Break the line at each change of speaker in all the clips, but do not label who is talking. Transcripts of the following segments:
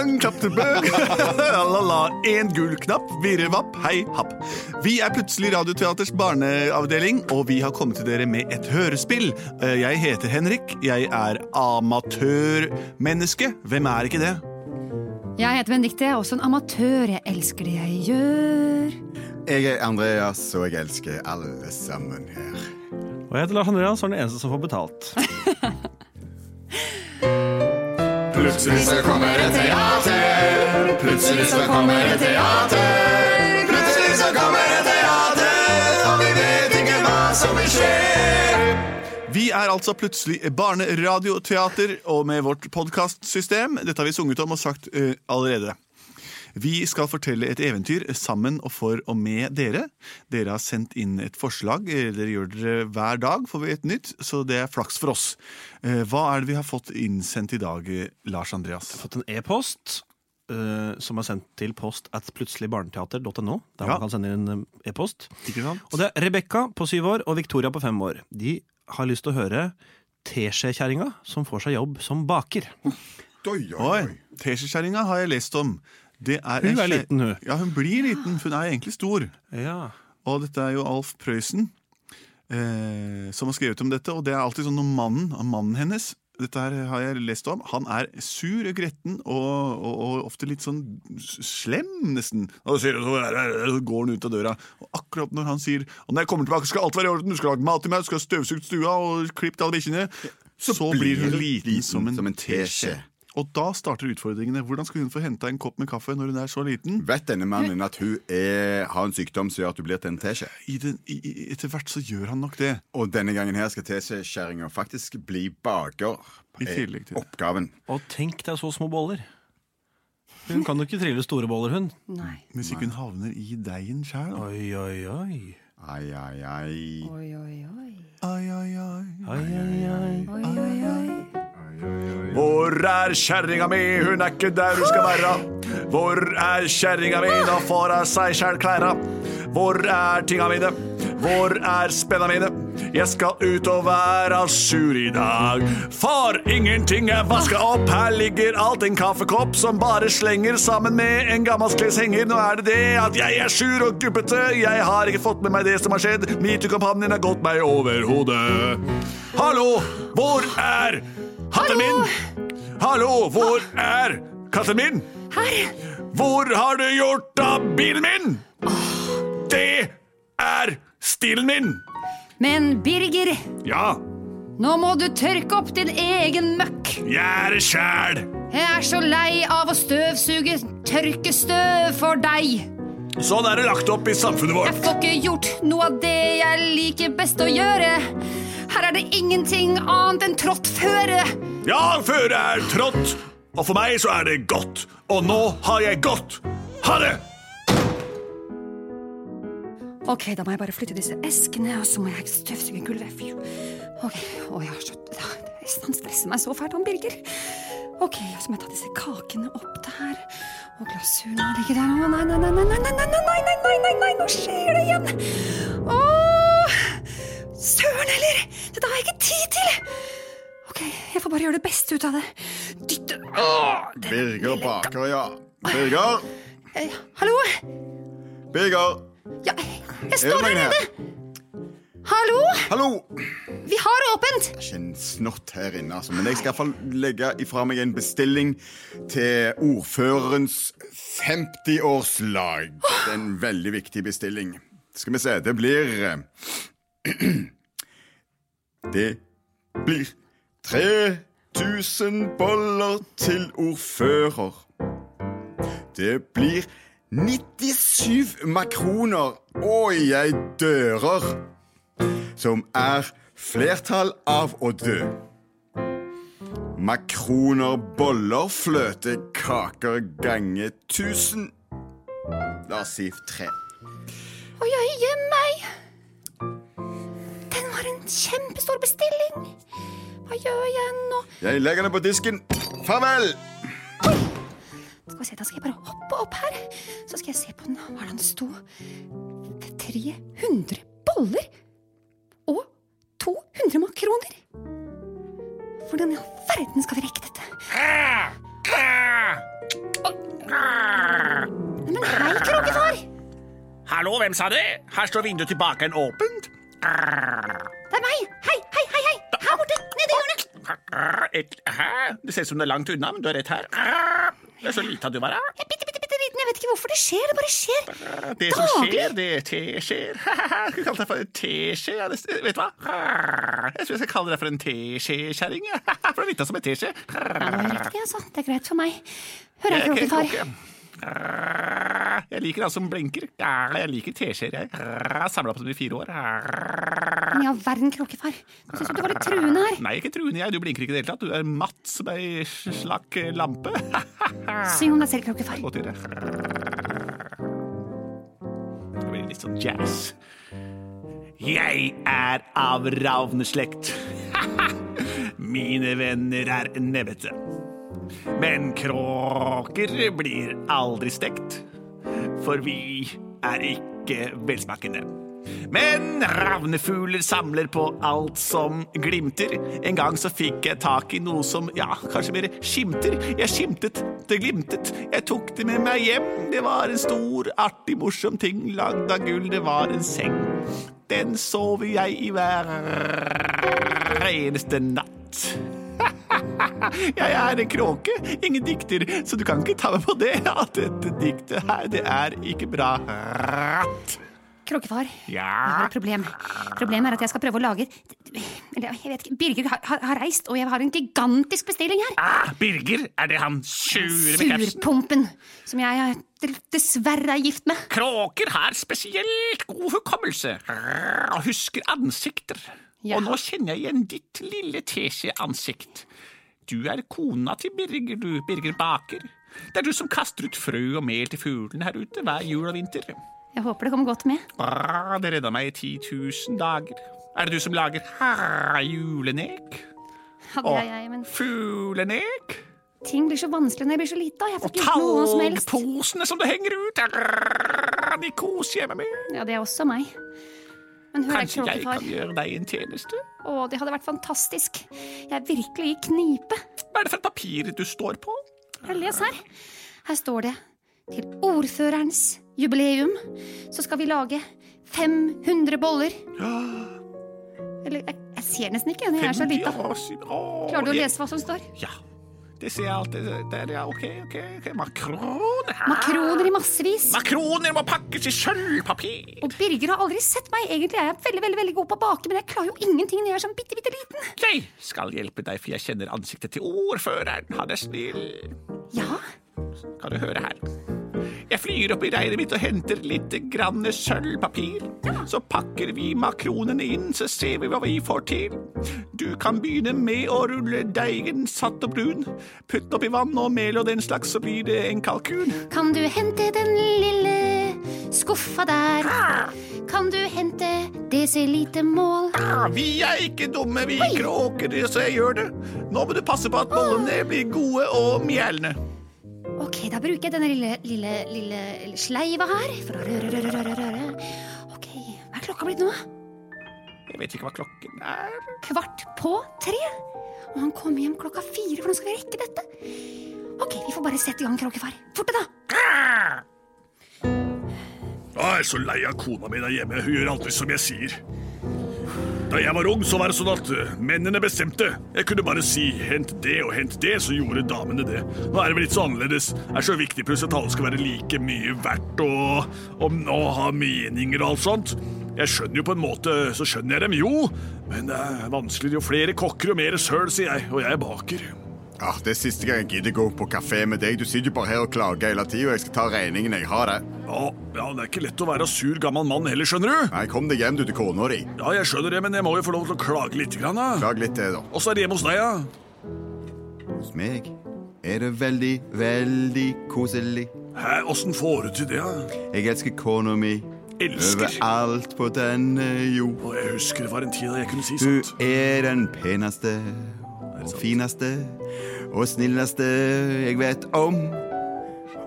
bang, klapp til bøg. La-la-la, en gull knapp, virrevapp, hei happ. Vi er plutselig Radioteaters barneavdeling, og vi har kommet til dere med et hørespill. Eh, Jeg heter Henrik, jeg er amatørmenneske. Hvem er ikke det?
Jeg heter Benedicte. jeg er også en amatør. Jeg elsker det jeg gjør.
Jeg er Andreas, og jeg elsker alle sammen her.
Og jeg heter Lars Andreas og er den eneste som får betalt.
Plutselig så kommer det teater. Plutselig så kommer det teater. Plutselig så kommer det teater, og vi vet ikke hva som vil skje.
Vi er altså plutselig barneradioteater, og med vårt podkastsystem. Dette har vi sunget om og sagt uh, allerede. Vi skal fortelle et eventyr sammen og for og med dere. Dere har sendt inn et forslag. Eh, Dere gjør dere hver dag, får vi et nytt, så det er flaks for oss. Eh, Hva er det vi har fått innsendt i dag, eh, Lars Andreas?
Vi har Fått en e-post Uh, som er sendt til post at plutseligbarneteater.no. Der
Ja.
man kan sende inn e-post. Og det er Rebekka på syv år og Victoria på fem år. De har lyst til å høre teskjekjerringa som får seg jobb som baker.
Oi, Oi,
oi. Teskjekjerringa har jeg lest om. Det er
Hun er liten, hun.
Ja, hun blir liten, for hun er egentlig stor.
Ja.
Og dette er jo Alf Prøysen eh, som har skrevet om dette. Og det er alltid sånn om mannen, mannen hennes. Dette her har jeg lest om. Han er sur og gretten og, og, og ofte litt sånn slem, nesten. Og så, så, så går han ut av døra. Og akkurat når han sier Og når jeg kommer tilbake, skal alt være i orden. Du skal lage mat til meg, du skal ha støvsugd stua og klippet alle bikkjene. Så, blir hun liten, som en,
teskje.
Og da starter utfordringene. Hvordan skal hun få henta en kopp med kaffe når hun er så liten?
Vet denne mannen at hun er, har en sykdom som gjør at hun blir til en teskje?
I den, i, i, etter hvert så gjør han nok det.
Og denne gangen her skal teskjekjerringa faktisk bli baker.
I tillegg til.
Oppgaven.
Og tenk deg så små boller. Hun kan jo ikke trille store boller, hun.
Nei.
Hvis ikke hun havner i deigen sjæl.
Oi, oi, oi.
Ai, ai, ai.
Oi, oi, oi.
Ai, ai, ai.
Oi, oi, oi.
Oi, oi, oi.
Hvor er kjerringa mi? Hun er ikke der hun skal være. Hvor er kjerringa mi? Nå får hun seg sjæl klæra. Hvor er tinga mine? Hvor er spenna mine? Jeg skal ut og være sur i dag. For ingenting er vaska opp. Her ligger alt en kaffekopp som bare slenger sammen med en gammelskleshenger. Nå er det det at jeg er sur og guppete, Jeg har ikke fått med meg det som har skjedd. Metoo-kampanjen har gått meg over hodet. Hallo, hvor er hatten min? Hallo, hvor er katten min?
Her!
Hvor har du gjort av bilen min? Det er stilen min.
Men Birger,
Ja,
nå må du tørke opp din egen møkk.
jeg er det sjæl.
Jeg er så lei av å støvsuge tørkestøv for deg.
Sånn er det lagt opp i samfunnet
Jeg
vårt.
får ikke gjort noe av det jeg liker best å gjøre. Er det ingenting annet enn trått føre.
Ja, føre er trått, og for meg så er det godt. Og nå har jeg gått. Ha det!
Ok, da må jeg bare flytte disse eskene, og så må jeg støvsuge gulvet. Ok, å, jeg har så Han stresser meg så fælt, han Birger. Ok, så må jeg ta disse kakene opp der. Og glasuren ligger der. Å, nei, nei, nei, nei, nei, nei, nei, nei, nei, nei, nei, nå skjer det igjen. Jeg ikke tid til. Ok, jeg får bare gjøre det beste ut av det. Dytte Åh, det-
Birger baker, ja. Birger!
Eh, Hallo?
Birger!
Ja, jeg står
der
nede. Hallo?
Hallo!
Vi har åpent.
Det er ikke en snott her inne, altså. Men jeg skal i hvert fall legge ifra meg en bestilling til ordførerens 50-årslag. Det er en veldig viktig bestilling. Skal vi se, det blir eh, Det blir 3000 boller til ordfører. Det blir 97 makroner, og jeg dører som er flertall av å dø. Makroner, boller, fløte, kaker ganger tusen. La oss si tre.
Å, jeg gir meg! en kjempestor bestilling. Hva gjør jeg nå?
Jeg legger den på disken. Farvel!
Skal vi se, Da skal jeg bare hoppe opp her, så skal jeg se på den. Har den sto 300 boller og 200 makroner? Hvordan i all verden skal vi rekke dette? Men hei, kråkefar.
Hallo, hvem sa det? Her står vinduet til bakeren åpent. Et, hæ? Det ser ut som det er langt unna, men du er rett her. Det er så lite at du var her.
Jeg er bitte, bitte, bitte liten. Jeg vet ikke hvorfor det skjer. Det bare skjer.
Det som
Daglig.
skjer, det er teskjeer. Skal kalle deg for en teskje? Ja, vet du hva? Jeg tror jeg skal kalle deg for en teskjekjerring. For det er nytta som en teskje.
Ja, det er riktig, altså. Det er greit for meg. Hør her,
Jeg er ikke en
kråkefar.
Jeg liker alt som blinker. Jeg liker teskjeer, jeg. Samla opp dem i fire år.
Men i all verden, kråkefar. Jeg syns du var litt truende her.
Nei, ikke truende jeg. Du blinker ikke i det hele tatt. Du er matt som ei slakk lampe.
Syng om deg selv, kråkefar.
Godt det. Det blir litt sånn jazz. Jeg er av ravneslekt. Mine venner er nebbete. Men kråker blir aldri stekt, for vi er ikke velsmakende. Men ravnefugler samler på alt som glimter. En gang så fikk jeg tak i noe som, ja, kanskje mer skimter. Jeg skimtet, det glimtet. Jeg tok det med meg hjem. Det var en stor, artig, morsom ting. Lagd av gull, det var en seng. Den sover jeg i hver eneste natt. Jeg er en kråke, ingen dikter, så du kan ikke ta meg på det. At dette diktet her, det er ikke bra.
Kråkefar, jeg har et problem. Problemet er at jeg skal prøve å lage Eller, jeg vet ikke, Birger har, har, reist, og jeg har en gigantisk bestilling her.
ah, Birger, er det han sure med capsen?
Surpumpen, som jeg dessverre er gift med.
Kråker har spesielt god hukommelse og husker ansikter.
Ja.
Og nå kjenner jeg igjen ditt lille teskjeansikt. Du er kona til Birger, du, Birger Baker. Det er du som kaster ut frø og mel til fuglene her ute hver jul og vinter.
Jeg håper det kommer godt med.
Det redda meg i 10 000 dager. Er det du som lager julenek?
Ja, det er jeg, men Og
Fuglenek?
ting blir så vanskelig når jeg blir så lita. Jeg får
Og
ikke gjort noe som helst.
talgposene som det henger ut? De koser jeg meg med.
Ja, det er også meg.
Kanskje jeg kan gjøre deg en tjeneste?
Å, det hadde vært fantastisk. Jeg er virkelig i knipe.
Hva er det for et papir du står på?
Les her. Her står det til ordførerens jubileum så skal vi lage 500 boller. Eller jeg, jeg ser nesten ikke jeg er så
50
lita. Klarer du å lese hva som står?
Ja. Det ser jeg alltid. Der, ja, ok, ok. ok. Makroner.
Makroner i massevis.
Makroner må pakkes i sølvpapir.
Og Birger har aldri sett meg. Egentlig er jeg veldig veldig, veldig god på å bake, men jeg klarer jo ingenting når jeg er sånn bitte, bitte liten.
Jeg skal hjelpe deg, for jeg kjenner ansiktet til ordføreren. Han er snill.
Ja,
Kan du høre her? Jeg flyr opp i reiret mitt og henter litt grann sølvpapir. Så pakker vi makronene inn, så ser vi hva vi får til. Du kan begynne med å rulle deigen satt og brun. Putt oppi vann og mel og den slags, så blir det en kalkun.
kan du hente den lille skuffa der? Kan du hente desilitermål?
Ah, Vi er ikke dumme, vi kråker, så jeg gjør det. Nå må du passe på at bollene blir gode og mjelne.
Ok, da bruker jeg denne lille, lille, lille sleiva her for å røre, røre, røre, røre. Ok, hva er klokka blitt nå?
Jeg vet ikke hva klokken er.
Kvart på tre. Og han kommer hjem klokka fire, hvordan skal vi rekke dette? Ok, vi får bare sette i gang, kråkefar. Forte, da!
Jeg er så lei av kona mi der hjemme. Hun gjør alltid som jeg sier. Da jeg var ung, så var det sånn at eh, mennene bestemte. Jeg kunne bare si 'hent det' og 'hent det', så gjorde damene det. Nå er det vel litt så annerledes. Det er så viktig pluss at alle skal være like mye verdt og, og, og ha meninger og alt sånt. Jeg skjønner jo på en måte, så skjønner jeg dem jo, men det er vanskeligere jo flere kokker jo mer søl, sier jeg, og jeg baker.
Ah, det er siste gang jeg gidder gå på kafé med deg. Du sitter jo bare her og klager hele tida. Jeg skal ta regningen. Jeg har det.
Ja, ja, det er ikke lett å være sur gammel mann heller, skjønner du?
Nei, Kom deg hjem du til kona di.
Ja, jeg skjønner det, men jeg må jo få lov til å klage litt. Grann, da.
Klag litt det, da.
så er det hjemme hos deg, ja.
Hos meg er det veldig, veldig koselig.
Hæ, åssen får du til det? da?
Jeg elsker kona mi
Elsker?
overalt på denne jord.
Og jeg husker det var en tid da jeg kunne si
Hun
Du
er den peneste og fineste og snilleste jeg vet om.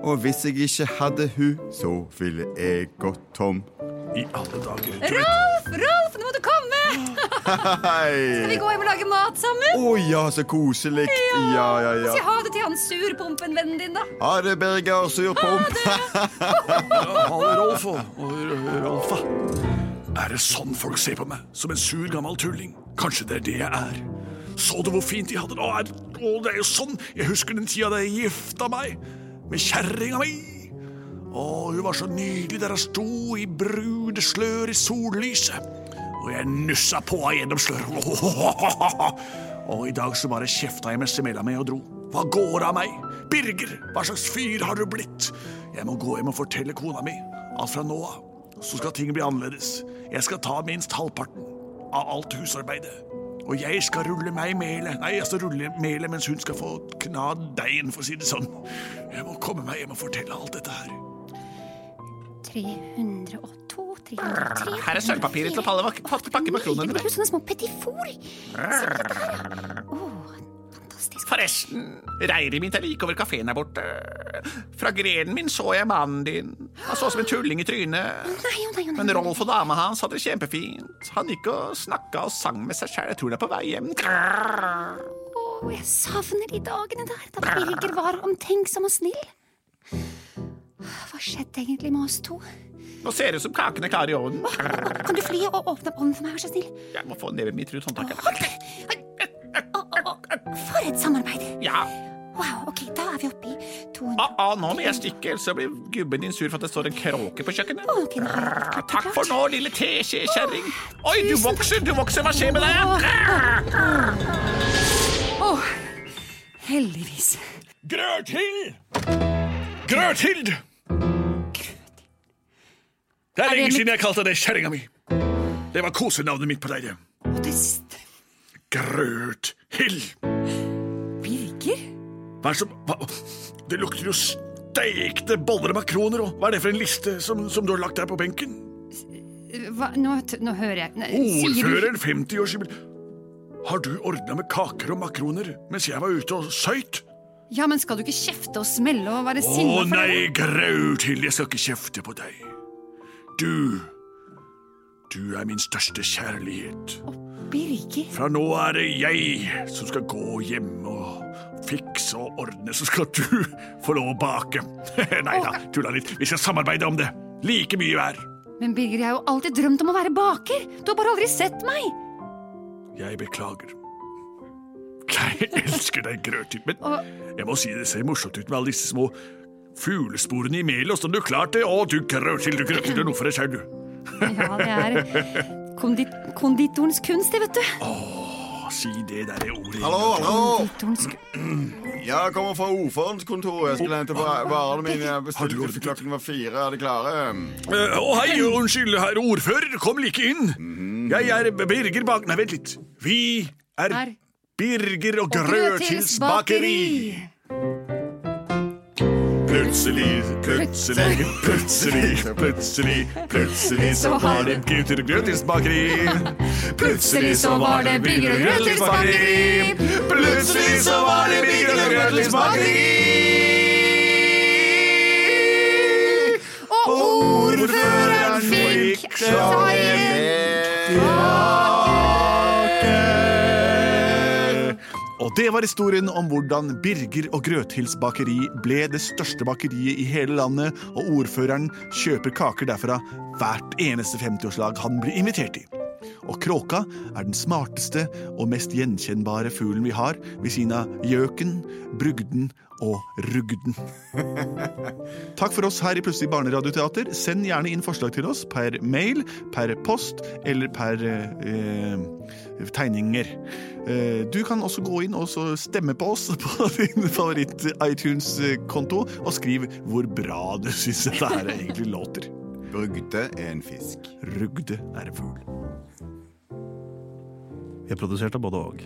Og hvis jeg ikke hadde hun, så ville jeg gått tom.
I alle dager.
Rolf, Rolf, nå må du komme! Skal vi gå hjem og lage mat? sammen.
Å ja, så koselig. Ja, ja,
Si
ja.
ha det til han surpompen, vennen din, da.
Ha det, Berger Surpomp.
Ha det, Rolf og Rolfa. Er det sånn folk ser på meg? Som en sur, gammel tulling? Kanskje det er det jeg er. Så du hvor fint de hadde det? Å, det er jo sånn. Jeg husker den tida da jeg gifta meg med kjerringa mi. Å, hun var så nydelig der hun sto i brudeslør i sollyset. Og jeg nussa på henne gjennom sløret. Og i dag så bare kjefta jeg med melda meg og dro. Hva går av meg? Birger, hva slags fyr har du blitt? Jeg må gå hjem og fortelle kona mi at fra nå av så skal ting bli annerledes. Jeg skal ta minst halvparten av alt husarbeidet. Og jeg skal rulle meg melet. Nei, jeg skal rulle melet mens hun skal få kna deigen, for å si det sånn. Jeg må komme meg hjem og fortelle alt dette her.
302, 303
Her er sølvpapiret til å pakke makronene
Det
med.
sånne små petifor.
Forresten, reiret mitt er like over kafeen her borte. Fra grenen min så jeg mannen din. Han så som en tulling i trynet.
Nei, nei, nei.
Men Rolf og dama hans hadde det kjempefint. Han gikk og snakka og sang med seg sjæl. Jeg tror han er på vei hjem.
Å, jeg savner de dagene der da Birger var omtenksom og snill. Hva skjedde egentlig med oss to?
Nå ser det ut som kaken er klar i ovnen.
Kan du fly og åpne ovnen for meg, vær så snill?
Jeg må få neven mitt rundt håndtaket.
For et samarbeid!
Ja.
Wow, ok, da er vi oppe i 200
Ah, ah, nå må jeg stikke, ellers så blir gubben din sur for at det står en kråke på kjøkkenet.
Okay, det klart,
Takk for nå, lille teskjekjerring. Oi, du vokser, du vokser. Hva skjer med deg?
Å, heldigvis.
Grøthild! Grøthild! Det er lenge siden jeg kalte deg kjerringa mi. Det var kosenavnet mitt på deg. det. Grøthild.
Birger?
Hva er som hva? Det lukter jo steikte boller og makroner. Og hva er det for en liste som, som du har lagt der på benken?
Hva, nå, nå hører jeg Nei,
Ordføreren 50-årsjubileum. Har du ordna med kaker og makroner mens jeg var ute og søyt?
Ja, men skal du ikke kjefte og smelle og være
Å
sinna for
nei,
det?
Grauthild, jeg skal ikke kjefte på deg. Du Du er min største kjærlighet.
Birger?
Fra nå er det jeg som skal gå hjem og fikse og ordne, så skal du få lov å bake. nei da, tulla litt. Vi skal samarbeide om det. Like mye hver.
Men Birger, jeg har jo alltid drømt om å være baker. Du har bare aldri sett meg.
Jeg beklager. Jeg elsker deg, grøtig men
Og-
jeg må si det ser morsomt ut med alle disse små fuglesporene i melet. Åssen du klarte det? Å, du grøtil, du grøtil, du er noe for deg selv, du.
Ja, det er kondit konditorens kunst, det, vet du.
Oh, si det der er ordet.
Hallo, hallo! Ja, jeg kommer fra ordførerens kontor. Jeg skulle hente va- varene mine. Jeg bestilte for klokken var fire. Er de klare?
Eh, Å, hei, unnskyld, herr ordfører, kom like inn. Jeg er Birger Bak... Nei, vent litt. Vi er
Er
Birger og
og
Grøthils bakeri. Plutselig, plutselig, plutselig, plutselig, plutselig så var det Gutter og Grøthils bakeri. Plutselig så var det Birger og Grøthils bakeri. Plutselig så var det Birger og Grøthils bakeri.
Og ordføreren fikk seg
det var historien om hvordan Birger og Grøthils bakeri ble det største bakeriet i hele landet, og ordføreren kjøper kaker derfra hvert eneste 50-årslag han blir invitert i. Og kråka er den smarteste og mest gjenkjennbare fuglen vi har, ved siden av gjøken, brugden og rugden. Takk for oss her i Plutselig barneradioteater. Send gjerne inn forslag til oss per mail, per post eller per eh, tegninger. Eh, du kan også gå inn og stemme på oss på din favoritt-iTunes-konto, og skriv hvor bra du syns dette her egentlig låter.
Rugde er en fisk.
Rugde er en fugl.
Vi er produsert av både og.